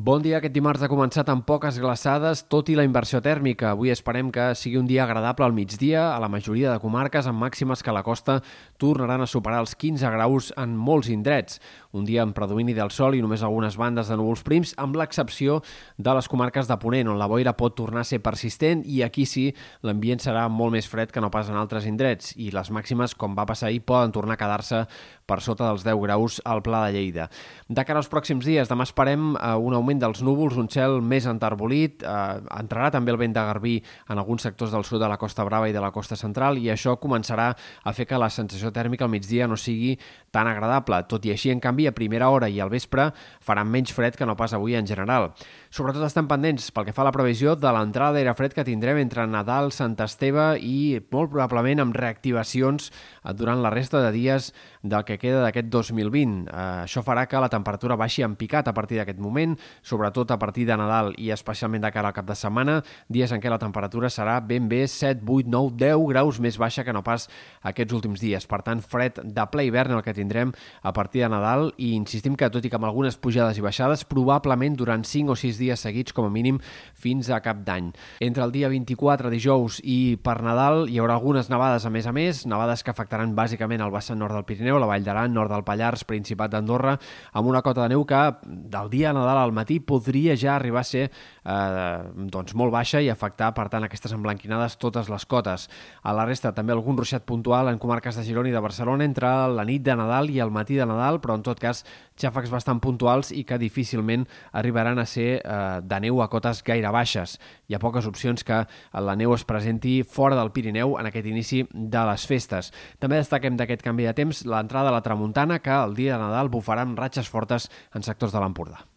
Bon dia. Aquest dimarts ha començat amb poques glaçades, tot i la inversió tèrmica. Avui esperem que sigui un dia agradable al migdia a la majoria de comarques, amb màximes que a la costa tornaran a superar els 15 graus en molts indrets. Un dia amb predomini del sol i només algunes bandes de núvols prims, amb l'excepció de les comarques de Ponent, on la boira pot tornar a ser persistent i aquí sí l'ambient serà molt més fred que no pas en altres indrets i les màximes, com va passar ahir, poden tornar a quedar-se per sota dels 10 graus al Pla de Lleida. De cara als pròxims dies, demà esperem eh, una augment dels núvols, un cel més enterbolit, eh, entrarà també el vent de Garbí en alguns sectors del sud de la Costa Brava i de la costa central i això començarà a fer que la sensació tèrmica al migdia no sigui tan agradable. Tot i així, en canvi, a primera hora i al vespre faran menys fred que no pas avui en general. Sobretot estan pendents pel que fa a la previsió de l'entrada d'aire fred que tindrem entre Nadal, Sant Esteve i molt probablement amb reactivacions eh, durant la resta de dies del que queda d'aquest 2020. Eh, això farà que la temperatura baixi en picat a partir d'aquest moment, sobretot a partir de Nadal i especialment de cara al cap de setmana, dies en què la temperatura serà ben bé 7, 8, 9, 10 graus més baixa que no pas aquests últims dies. Per tant, fred de ple hivern el que tindrem a partir de Nadal i insistim que, tot i que amb algunes pujades i baixades, probablement durant 5 o 6 dies seguits, com a mínim, fins a cap d'any. Entre el dia 24, dijous, i per Nadal hi haurà algunes nevades a més a més, nevades que afectaran bàsicament el vessant nord del Pirineu, la Vall d'Aran, nord del Pallars, Principat d'Andorra, amb una cota de neu que del dia a Nadal al matí podria ja arribar a ser eh, doncs molt baixa i afectar, per tant, aquestes emblanquinades totes les cotes. A la resta també algun ruixat puntual en comarques de Girona i de Barcelona entre la nit de Nadal i el matí de Nadal, però en tot cas xàfecs bastant puntuals i que difícilment arribaran a ser eh, de neu a cotes gaire baixes. Hi ha poques opcions que la neu es presenti fora del Pirineu en aquest inici de les festes. També destaquem d'aquest canvi de temps l'entrada de la tramuntana que el dia de Nadal bufarà amb ratxes fortes en sectors de l'Empordà.